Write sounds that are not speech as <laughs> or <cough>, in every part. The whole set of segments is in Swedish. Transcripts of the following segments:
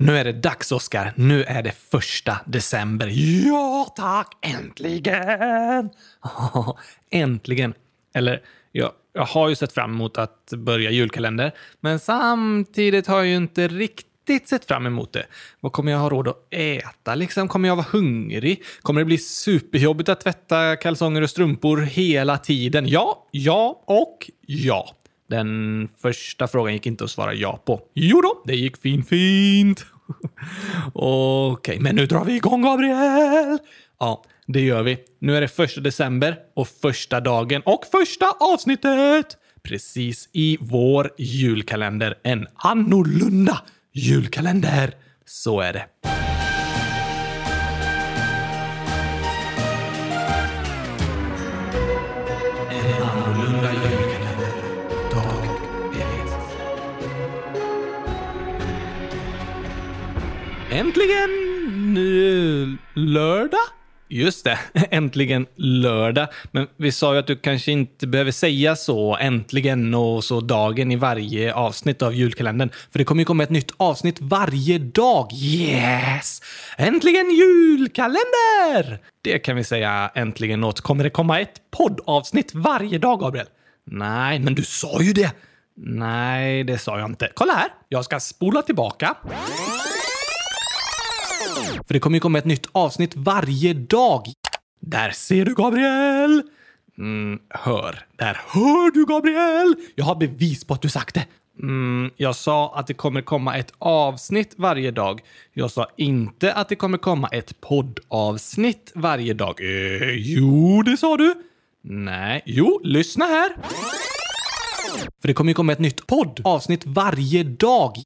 Nu är det dags, Oskar. Nu är det första december. Ja, tack! Äntligen! <laughs> Äntligen. Eller, jag, jag har ju sett fram emot att börja julkalender, men samtidigt har jag ju inte riktigt sett fram emot det. Vad kommer jag ha råd att äta liksom? Kommer jag vara hungrig? Kommer det bli superjobbigt att tvätta kalsonger och strumpor hela tiden? Ja, ja och ja. Den första frågan gick inte att svara ja på. Jo då, det gick fin fint. <laughs> Okej, okay, men nu drar vi igång, Gabriel! Ja, det gör vi. Nu är det första december och första dagen och första avsnittet! Precis i vår julkalender. En annorlunda julkalender. Så är det. Äntligen nu, lördag? Just det, <laughs> äntligen lördag. Men vi sa ju att du kanske inte behöver säga så äntligen och så dagen i varje avsnitt av julkalendern. För det kommer ju komma ett nytt avsnitt varje dag. Yes! Äntligen julkalender! Det kan vi säga äntligen åt. Kommer det komma ett poddavsnitt varje dag, Gabriel? Nej, men du sa ju det! Nej, det sa jag inte. Kolla här! Jag ska spola tillbaka. För det kommer ju komma ett nytt avsnitt varje dag. Där ser du, Gabriel! Mm, hör. Där hör du, Gabriel! Jag har bevis på att du sagt det. Mm, jag sa att det kommer komma ett avsnitt varje dag. Jag sa inte att det kommer komma ett poddavsnitt varje dag. Eh, jo, det sa du. Nej, jo, lyssna här. För det kommer ju komma ett nytt poddavsnitt varje dag.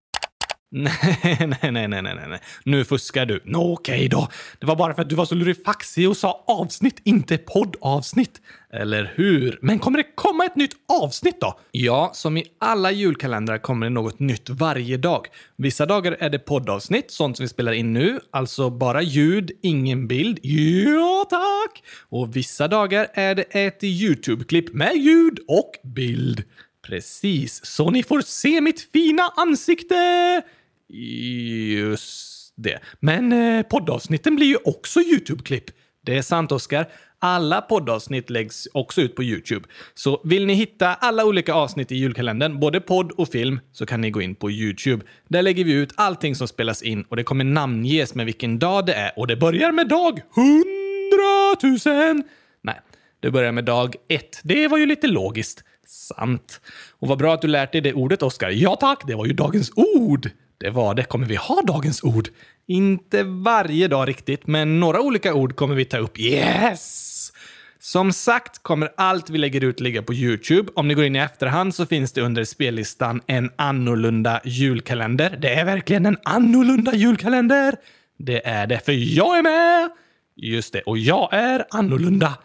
Nej, nej, nej, nej, nej, nej. Nu fuskar du. Nå, okej då. Det var bara för att du var så lurifaxig och sa avsnitt, inte poddavsnitt. Eller hur? Men kommer det komma ett nytt avsnitt då? Ja, som i alla julkalendrar kommer det något nytt varje dag. Vissa dagar är det poddavsnitt, sånt som vi spelar in nu, alltså bara ljud, ingen bild. Ja, tack! Och vissa dagar är det ett YouTube-klipp med ljud och bild. Precis, så ni får se mitt fina ansikte! Just det. Men eh, poddavsnitten blir ju också YouTube-klipp. Det är sant, Oskar. Alla poddavsnitt läggs också ut på YouTube. Så vill ni hitta alla olika avsnitt i julkalendern, både podd och film, så kan ni gå in på YouTube. Där lägger vi ut allting som spelas in och det kommer namnges med vilken dag det är. Och det börjar med dag 100 000! Nej, det börjar med dag 1. Det var ju lite logiskt. Sant. Och vad bra att du lärt dig det ordet, Oskar. Ja tack, det var ju dagens ord! Det var det. Kommer vi ha dagens ord? Inte varje dag riktigt, men några olika ord kommer vi ta upp. Yes! Som sagt kommer allt vi lägger ut ligga på YouTube. Om ni går in i efterhand så finns det under spellistan en annorlunda julkalender. Det är verkligen en annorlunda julkalender! Det är det, för jag är med! Just det, och jag är annorlunda.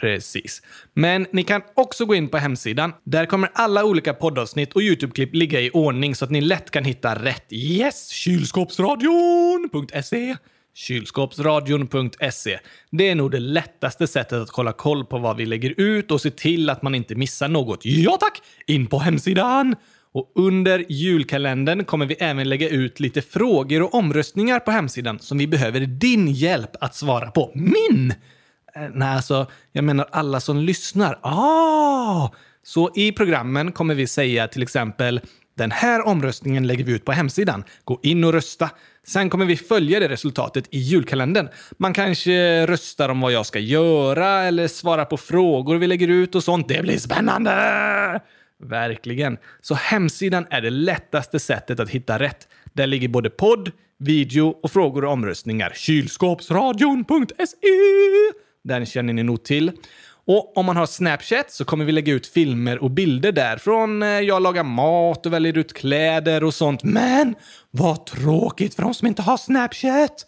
Precis. Men ni kan också gå in på hemsidan. Där kommer alla olika poddavsnitt och YouTube-klipp ligga i ordning så att ni lätt kan hitta rätt. Yes! Kylskåpsradion.se Kylskåpsradion.se. Det är nog det lättaste sättet att kolla koll på vad vi lägger ut och se till att man inte missar något. Ja tack! In på hemsidan! Och under julkalendern kommer vi även lägga ut lite frågor och omröstningar på hemsidan som vi behöver din hjälp att svara på. Min! Eh, nej, alltså, jag menar alla som lyssnar. Ah! Så i programmen kommer vi säga till exempel den här omröstningen lägger vi ut på hemsidan. Gå in och rösta. Sen kommer vi följa det resultatet i julkalendern. Man kanske röstar om vad jag ska göra eller svara på frågor vi lägger ut och sånt. Det blir spännande! Verkligen. Så hemsidan är det lättaste sättet att hitta rätt. Där ligger både podd, video och frågor och omröstningar. Kylskåpsradion.se den känner ni nog till. Och om man har Snapchat så kommer vi lägga ut filmer och bilder där från eh, jag lagar mat och väljer ut kläder och sånt. Men vad tråkigt för de som inte har Snapchat!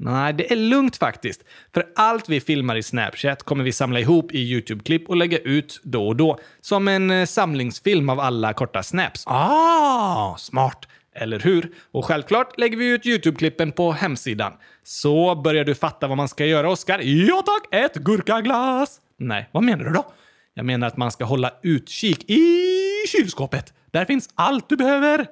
Nej, det är lugnt faktiskt. För allt vi filmar i Snapchat kommer vi samla ihop i YouTube-klipp och lägga ut då och då. Som en eh, samlingsfilm av alla korta snaps. Ah, smart! Eller hur? Och självklart lägger vi ut YouTube-klippen på hemsidan. Så börjar du fatta vad man ska göra, Oskar? Ja tack! Ett gurkaglas! Nej, vad menar du då? Jag menar att man ska hålla utkik i kylskåpet. Där finns allt du behöver.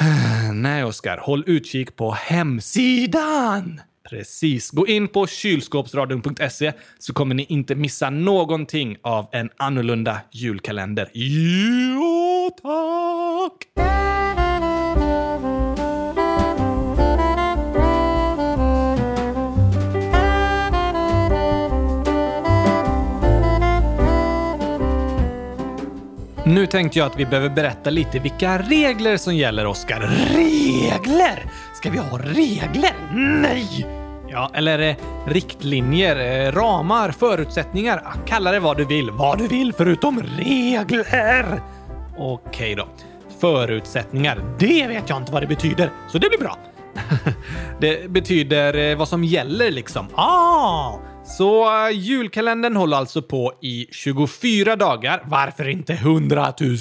<sighs> Nej, Oskar. Håll utkik på hemsidan! Precis. Gå in på kylskåpsradion.se så kommer ni inte missa någonting av en annorlunda julkalender. Jo, tänkte jag att vi behöver berätta lite vilka regler som gäller, Oskar. Regler? Ska vi ha regler? Nej! Ja, eller eh, riktlinjer, eh, ramar, förutsättningar. Ah, kalla det vad du vill. Vad du vill förutom regler. Okej då. Förutsättningar. Det vet jag inte vad det betyder, så det blir bra. <laughs> det betyder eh, vad som gäller liksom. Ah! Så uh, julkalendern håller alltså på i 24 dagar. Varför inte 100 000?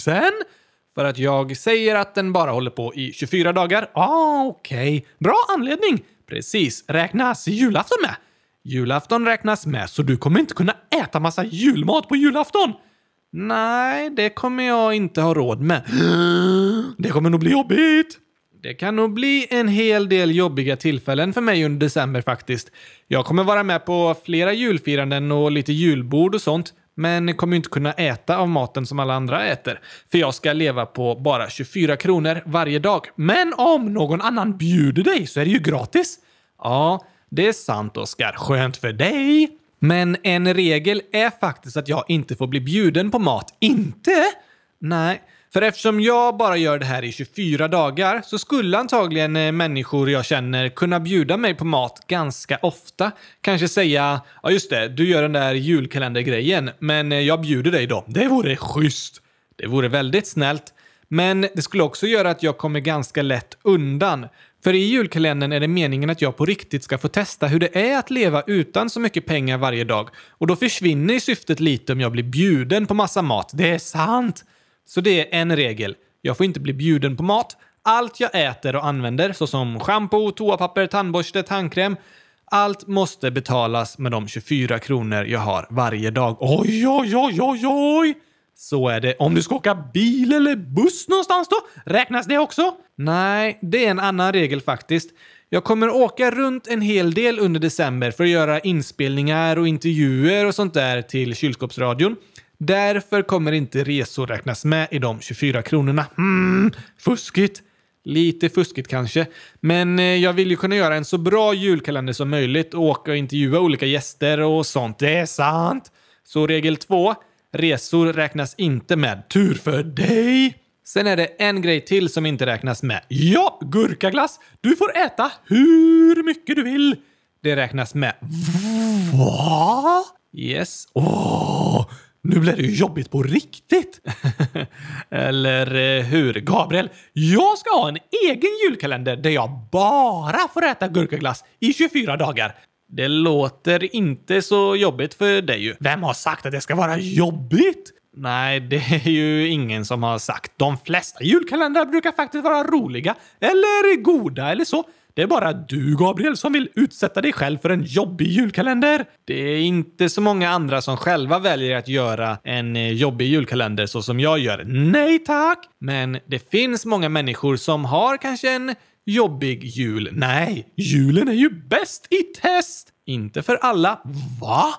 För att jag säger att den bara håller på i 24 dagar. Ah, okej. Okay. Bra anledning. Precis. Räknas julafton med? Julafton räknas med, så du kommer inte kunna äta massa julmat på julafton. Nej, det kommer jag inte ha råd med. <gasps> Det kommer nog bli jobbigt. Det kan nog bli en hel del jobbiga tillfällen för mig under december faktiskt. Jag kommer vara med på flera julfiranden och lite julbord och sånt, men kommer inte kunna äta av maten som alla andra äter. För jag ska leva på bara 24 kronor varje dag. Men om någon annan bjuder dig så är det ju gratis. Ja, det är sant Oskar. Skönt för dig. Men en regel är faktiskt att jag inte får bli bjuden på mat. Inte? Nej. För eftersom jag bara gör det här i 24 dagar så skulle antagligen eh, människor jag känner kunna bjuda mig på mat ganska ofta. Kanske säga “Ja just det, du gör den där julkalendergrejen, men eh, jag bjuder dig då. Det vore schysst.” Det vore väldigt snällt. Men det skulle också göra att jag kommer ganska lätt undan. För i julkalendern är det meningen att jag på riktigt ska få testa hur det är att leva utan så mycket pengar varje dag. Och då försvinner syftet lite om jag blir bjuden på massa mat. Det är sant! Så det är en regel. Jag får inte bli bjuden på mat. Allt jag äter och använder, såsom shampoo, toapapper, tandborste, tandkräm, allt måste betalas med de 24 kronor jag har varje dag. Oj, oj, oj, oj, oj! Så är det. Om du ska åka bil eller buss någonstans då? Räknas det också? Nej, det är en annan regel faktiskt. Jag kommer åka runt en hel del under december för att göra inspelningar och intervjuer och sånt där till kylskåpsradion. Därför kommer inte resor räknas med i de 24 kronorna. Mm, fuskigt. Lite fuskigt kanske. Men eh, jag vill ju kunna göra en så bra julkalender som möjligt och åka och intervjua olika gäster och sånt. Det är sant! Så regel två. Resor räknas inte med. Tur för dig! Sen är det en grej till som inte räknas med. Ja, gurkaglass! Du får äta hur mycket du vill. Det räknas med. Va? Yes. Åh! Oh. Nu blir det ju jobbigt på riktigt. <laughs> Eller eh, hur? Gabriel, jag ska ha en egen julkalender där jag bara får äta gurkaglass i 24 dagar. Det låter inte så jobbigt för dig ju. Vem har sagt att det ska vara jobbigt? Nej, <laughs> det är ju ingen som har sagt. De flesta julkalendrar brukar faktiskt vara roliga, eller goda eller så. Det är bara du, Gabriel, som vill utsätta dig själv för en jobbig julkalender. Det är inte så många andra som själva väljer att göra en eh, jobbig julkalender så som jag gör. Nej tack! Men det finns många människor som har kanske en jobbig jul. Nej, julen är ju bäst i test! Inte för alla. Va?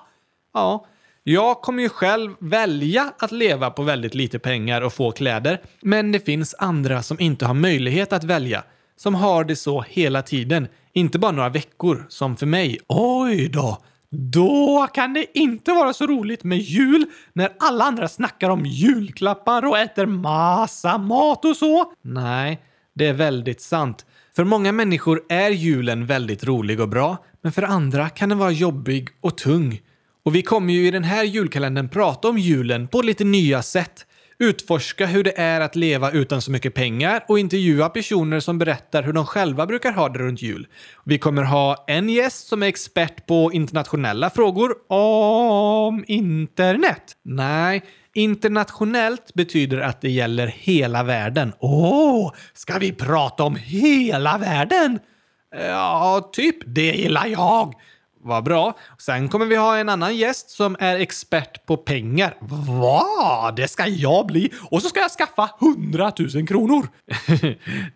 Ja, jag kommer ju själv välja att leva på väldigt lite pengar och få kläder, men det finns andra som inte har möjlighet att välja som har det så hela tiden. Inte bara några veckor, som för mig. Oj då! Då kan det inte vara så roligt med jul när alla andra snackar om julklappar och äter massa mat och så. Nej, det är väldigt sant. För många människor är julen väldigt rolig och bra, men för andra kan den vara jobbig och tung. Och vi kommer ju i den här julkalendern prata om julen på lite nya sätt utforska hur det är att leva utan så mycket pengar och intervjua personer som berättar hur de själva brukar ha det runt jul. Vi kommer ha en gäst som är expert på internationella frågor om internet. Nej, internationellt betyder att det gäller hela världen. Åh, oh, ska vi prata om hela världen? Ja, typ. Det gillar jag. Vad bra. Sen kommer vi ha en annan gäst som är expert på pengar. Va? Det ska jag bli! Och så ska jag skaffa 100 000 kronor!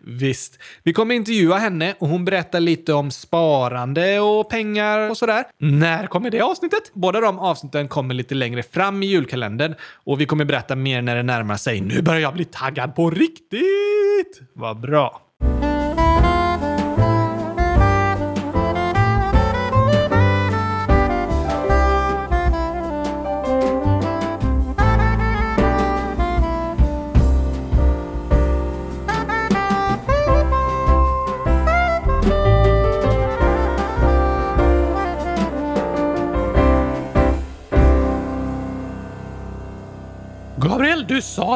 <laughs> Visst. Vi kommer intervjua henne och hon berättar lite om sparande och pengar och sådär. När kommer det avsnittet? Båda de avsnitten kommer lite längre fram i julkalendern och vi kommer berätta mer när det närmar sig. Nu börjar jag bli taggad på riktigt! Vad bra.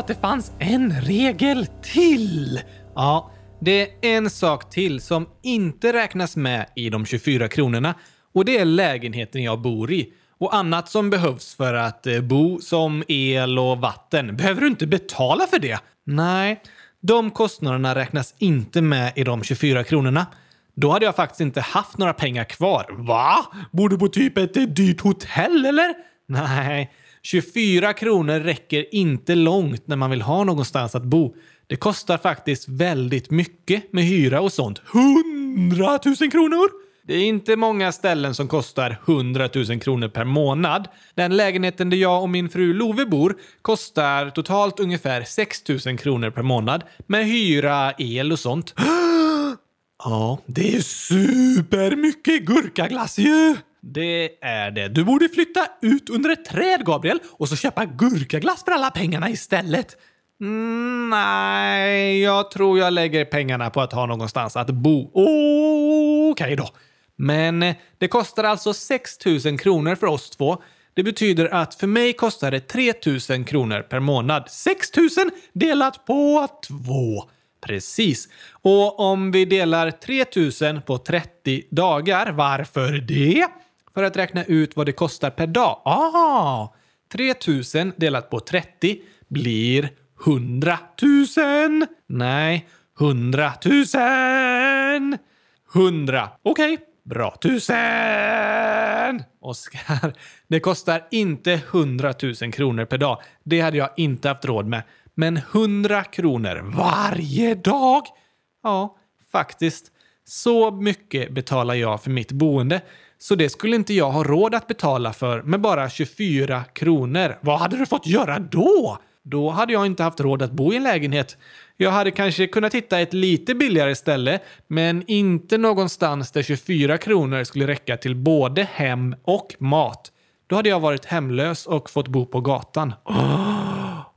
Att det fanns en regel till. Ja, det är en sak till som inte räknas med i de 24 kronorna och det är lägenheten jag bor i. Och annat som behövs för att eh, bo, som el och vatten, behöver du inte betala för det. Nej, de kostnaderna räknas inte med i de 24 kronorna. Då hade jag faktiskt inte haft några pengar kvar. Va? Bor du på typ ett eh, dyrt hotell eller? Nej, 24 kronor räcker inte långt när man vill ha någonstans att bo. Det kostar faktiskt väldigt mycket med hyra och sånt. 100 000 kronor! Det är inte många ställen som kostar 100 000 kronor per månad. Den lägenheten där jag och min fru Love bor kostar totalt ungefär 6 000 kronor per månad med hyra, el och sånt. Ja, det är supermycket gurkaglass ju! Det är det. Du borde flytta ut under ett träd, Gabriel, och så köpa gurkaglass för alla pengarna istället. Mm, nej, jag tror jag lägger pengarna på att ha någonstans att bo. Okej okay då. Men eh, det kostar alltså 6 000 kronor för oss två. Det betyder att för mig kostar det 3 000 kronor per månad. 6 000 delat på 2. Precis. Och om vi delar 3000 på 30 dagar, varför det? För att räkna ut vad det kostar per dag. Ah! 3000 delat på 30 blir 100 000. Nej, 100 000! 100. Okej, okay. bra. Tusen! Oskar, det kostar inte 100 000 kronor per dag. Det hade jag inte haft råd med. Men 100 kronor varje dag? Ja, faktiskt. Så mycket betalar jag för mitt boende. Så det skulle inte jag ha råd att betala för med bara 24 kronor. Vad hade du fått göra då? Då hade jag inte haft råd att bo i en lägenhet. Jag hade kanske kunnat hitta ett lite billigare ställe, men inte någonstans där 24 kronor skulle räcka till både hem och mat. Då hade jag varit hemlös och fått bo på gatan. <gasps> Oh,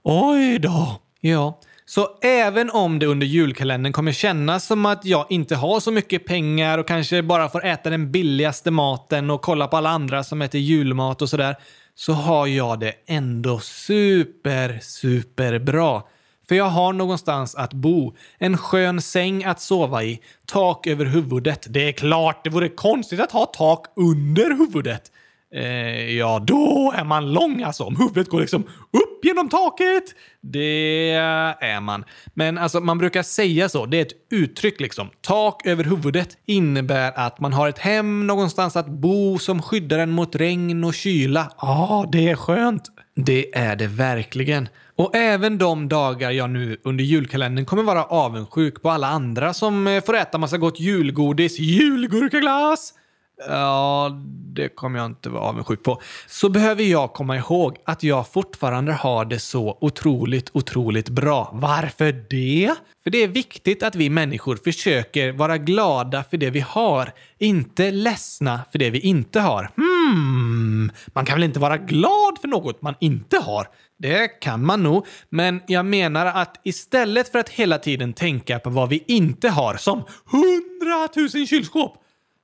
oj då! Ja, så även om det under julkalendern kommer kännas som att jag inte har så mycket pengar och kanske bara får äta den billigaste maten och kolla på alla andra som äter julmat och sådär, så har jag det ändå super, super bra. För jag har någonstans att bo, en skön säng att sova i, tak över huvudet. Det är klart, det vore konstigt att ha tak under huvudet. Eh, ja, då är man lång alltså. Om huvudet går liksom upp genom taket. Det är man. Men alltså, man brukar säga så. Det är ett uttryck liksom. Tak över huvudet innebär att man har ett hem någonstans att bo som skyddar en mot regn och kyla. Ja, ah, det är skönt. Det är det verkligen. Och även de dagar jag nu under julkalendern kommer vara avundsjuk på alla andra som eh, får äta massa gott julgodis, julgurkaglass, Ja, det kommer jag inte vara avundsjuk på. Så behöver jag komma ihåg att jag fortfarande har det så otroligt, otroligt bra. Varför det? För det är viktigt att vi människor försöker vara glada för det vi har, inte ledsna för det vi inte har. Hmm, man kan väl inte vara glad för något man inte har? Det kan man nog, men jag menar att istället för att hela tiden tänka på vad vi inte har, som hundratusen kylskåp,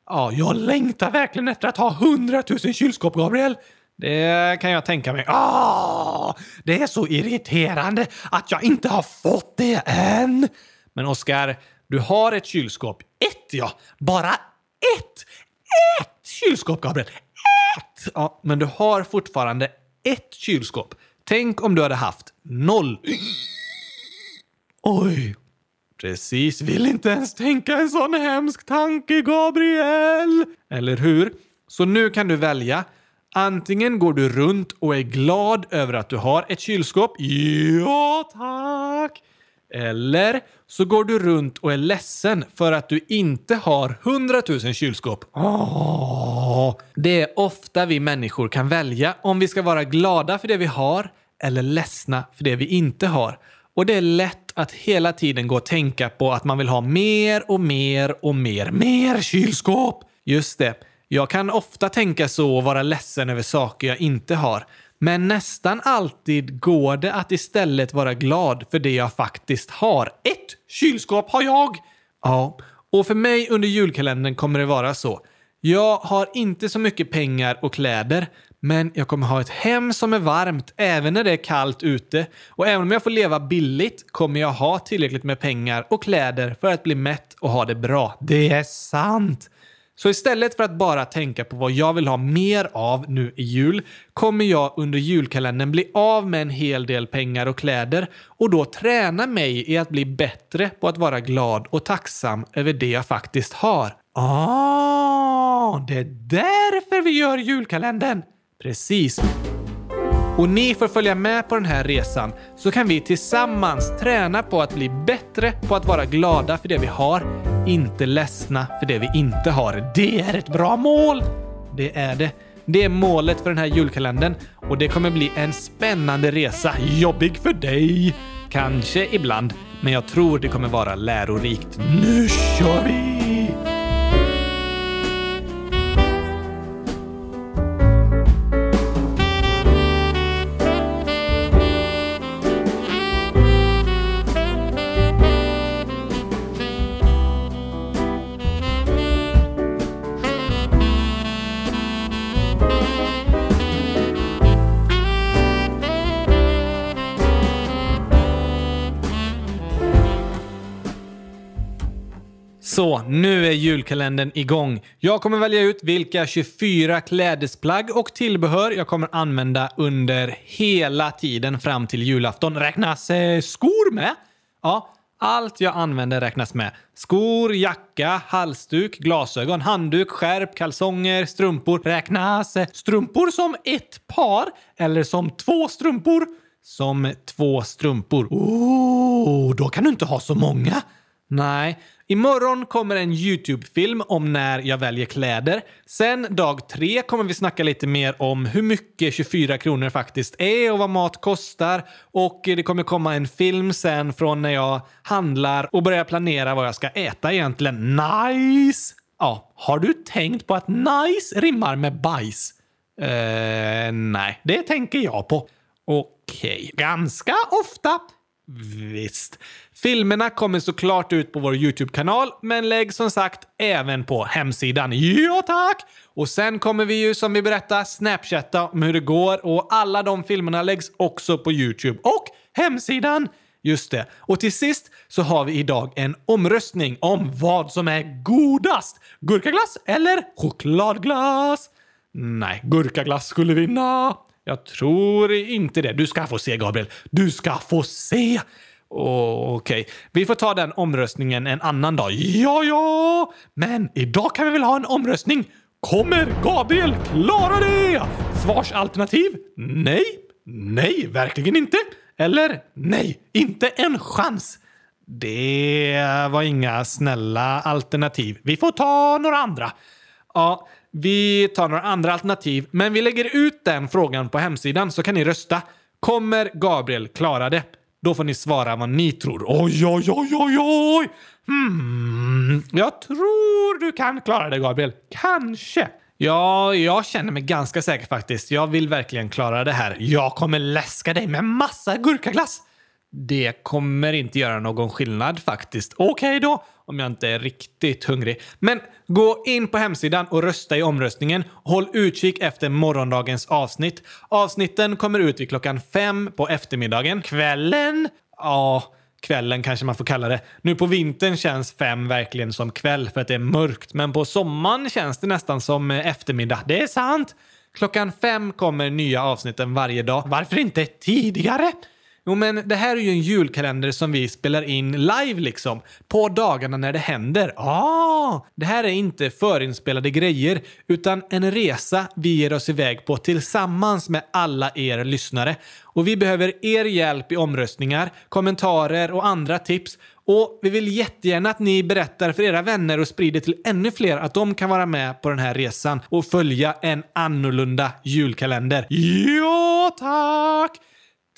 Ja, jag längtar verkligen efter att ha hundratusen kylskåp, Gabriel. Det kan jag tänka mig. Ah, det är så irriterande att jag inte har fått det än. Men Oskar, du har ett kylskåp. Ett ja! Bara ett! Ett kylskåp, Gabriel! Ett! Ja, men du har fortfarande ett kylskåp. Tänk om du hade haft noll. Oj, Precis, vill inte ens tänka en sån hemsk tanke, Gabriel! Eller hur? Så nu kan du välja. Antingen går du runt och är glad över att du har ett kylskåp. Ja, tack! Eller så går du runt och är ledsen för att du inte har 100 000 kylskåp. Oh. Det är ofta vi människor kan välja om vi ska vara glada för det vi har eller ledsna för det vi inte har. Och det är lätt att hela tiden gå och tänka på att man vill ha mer och mer och mer. Mer kylskåp! Just det. Jag kan ofta tänka så och vara ledsen över saker jag inte har. Men nästan alltid går det att istället vara glad för det jag faktiskt har. Ett kylskåp har jag! Ja, och för mig under julkalendern kommer det vara så. Jag har inte så mycket pengar och kläder, men jag kommer ha ett hem som är varmt även när det är kallt ute. Och även om jag får leva billigt kommer jag ha tillräckligt med pengar och kläder för att bli mätt och ha det bra. Det är sant! Så istället för att bara tänka på vad jag vill ha mer av nu i jul kommer jag under julkalendern bli av med en hel del pengar och kläder och då träna mig i att bli bättre på att vara glad och tacksam över det jag faktiskt har. Ah, det är därför vi gör julkalendern! Precis. Och ni får följa med på den här resan så kan vi tillsammans träna på att bli bättre på att vara glada för det vi har, inte ledsna för det vi inte har. Det är ett bra mål! Det är det. Det är målet för den här julkalendern och det kommer bli en spännande resa. Jobbig för dig! Kanske ibland, men jag tror det kommer vara lärorikt. Nu kör vi! Så, nu är julkalendern igång. Jag kommer välja ut vilka 24 klädesplagg och tillbehör jag kommer använda under hela tiden fram till julafton. Räknas eh, skor med? Ja, allt jag använder räknas med. Skor, jacka, halsduk, glasögon, handduk, skärp, kalsonger, strumpor. Räknas eh, strumpor som ett par eller som två strumpor? Som två strumpor. Oh, då kan du inte ha så många. Nej, Imorgon kommer en YouTube-film om när jag väljer kläder. Sen dag tre kommer vi snacka lite mer om hur mycket 24 kronor faktiskt är och vad mat kostar. Och det kommer komma en film sen från när jag handlar och börjar planera vad jag ska äta egentligen. Nice! Ja, har du tänkt på att nice rimmar med bajs? Eh, nej, det tänker jag på. Okej, okay. ganska ofta. Visst. Filmerna kommer såklart ut på vår YouTube-kanal, men lägg som sagt även på hemsidan. Ja tack! Och sen kommer vi ju som vi berättade snapchatta om hur det går och alla de filmerna läggs också på YouTube och hemsidan. Just det. Och till sist så har vi idag en omröstning om vad som är godast. Gurkaglass eller chokladglass? Nej, gurkaglass skulle vinna. Jag tror inte det. Du ska få se, Gabriel. Du ska få se! Oh, Okej, okay. vi får ta den omröstningen en annan dag. Ja, ja! Men idag kan vi väl ha en omröstning? Kommer Gabriel klara det? Svarsalternativ? Nej. Nej, verkligen inte. Eller nej, inte en chans. Det var inga snälla alternativ. Vi får ta några andra. Ja, vi tar några andra alternativ, men vi lägger ut den frågan på hemsidan så kan ni rösta. Kommer Gabriel klara det? Då får ni svara vad ni tror. Oj, oj, oj, oj, oj! Hmm, jag tror du kan klara det, Gabriel. Kanske. Ja, jag känner mig ganska säker faktiskt. Jag vill verkligen klara det här. Jag kommer läska dig med massa gurkaglass. Det kommer inte göra någon skillnad faktiskt. Okej okay då, om jag inte är riktigt hungrig. Men gå in på hemsidan och rösta i omröstningen. Håll utkik efter morgondagens avsnitt. Avsnitten kommer ut vid klockan fem på eftermiddagen. Kvällen? Ja, kvällen kanske man får kalla det. Nu på vintern känns fem verkligen som kväll för att det är mörkt, men på sommaren känns det nästan som eftermiddag. Det är sant! Klockan fem kommer nya avsnitten varje dag. Varför inte tidigare? Jo, men det här är ju en julkalender som vi spelar in live liksom. På dagarna när det händer. Ah! Det här är inte förinspelade grejer, utan en resa vi ger oss iväg på tillsammans med alla er lyssnare. Och vi behöver er hjälp i omröstningar, kommentarer och andra tips. Och vi vill jättegärna att ni berättar för era vänner och sprider till ännu fler att de kan vara med på den här resan och följa en annorlunda julkalender. Ja, tack!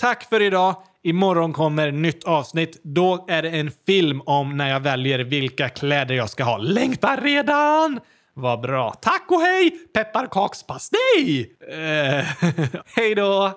Tack för idag! Imorgon kommer nytt avsnitt. Då är det en film om när jag väljer vilka kläder jag ska ha. Längtar redan! Vad bra. Tack och hej! Pepparkakspastej! Eh, <laughs> hej då!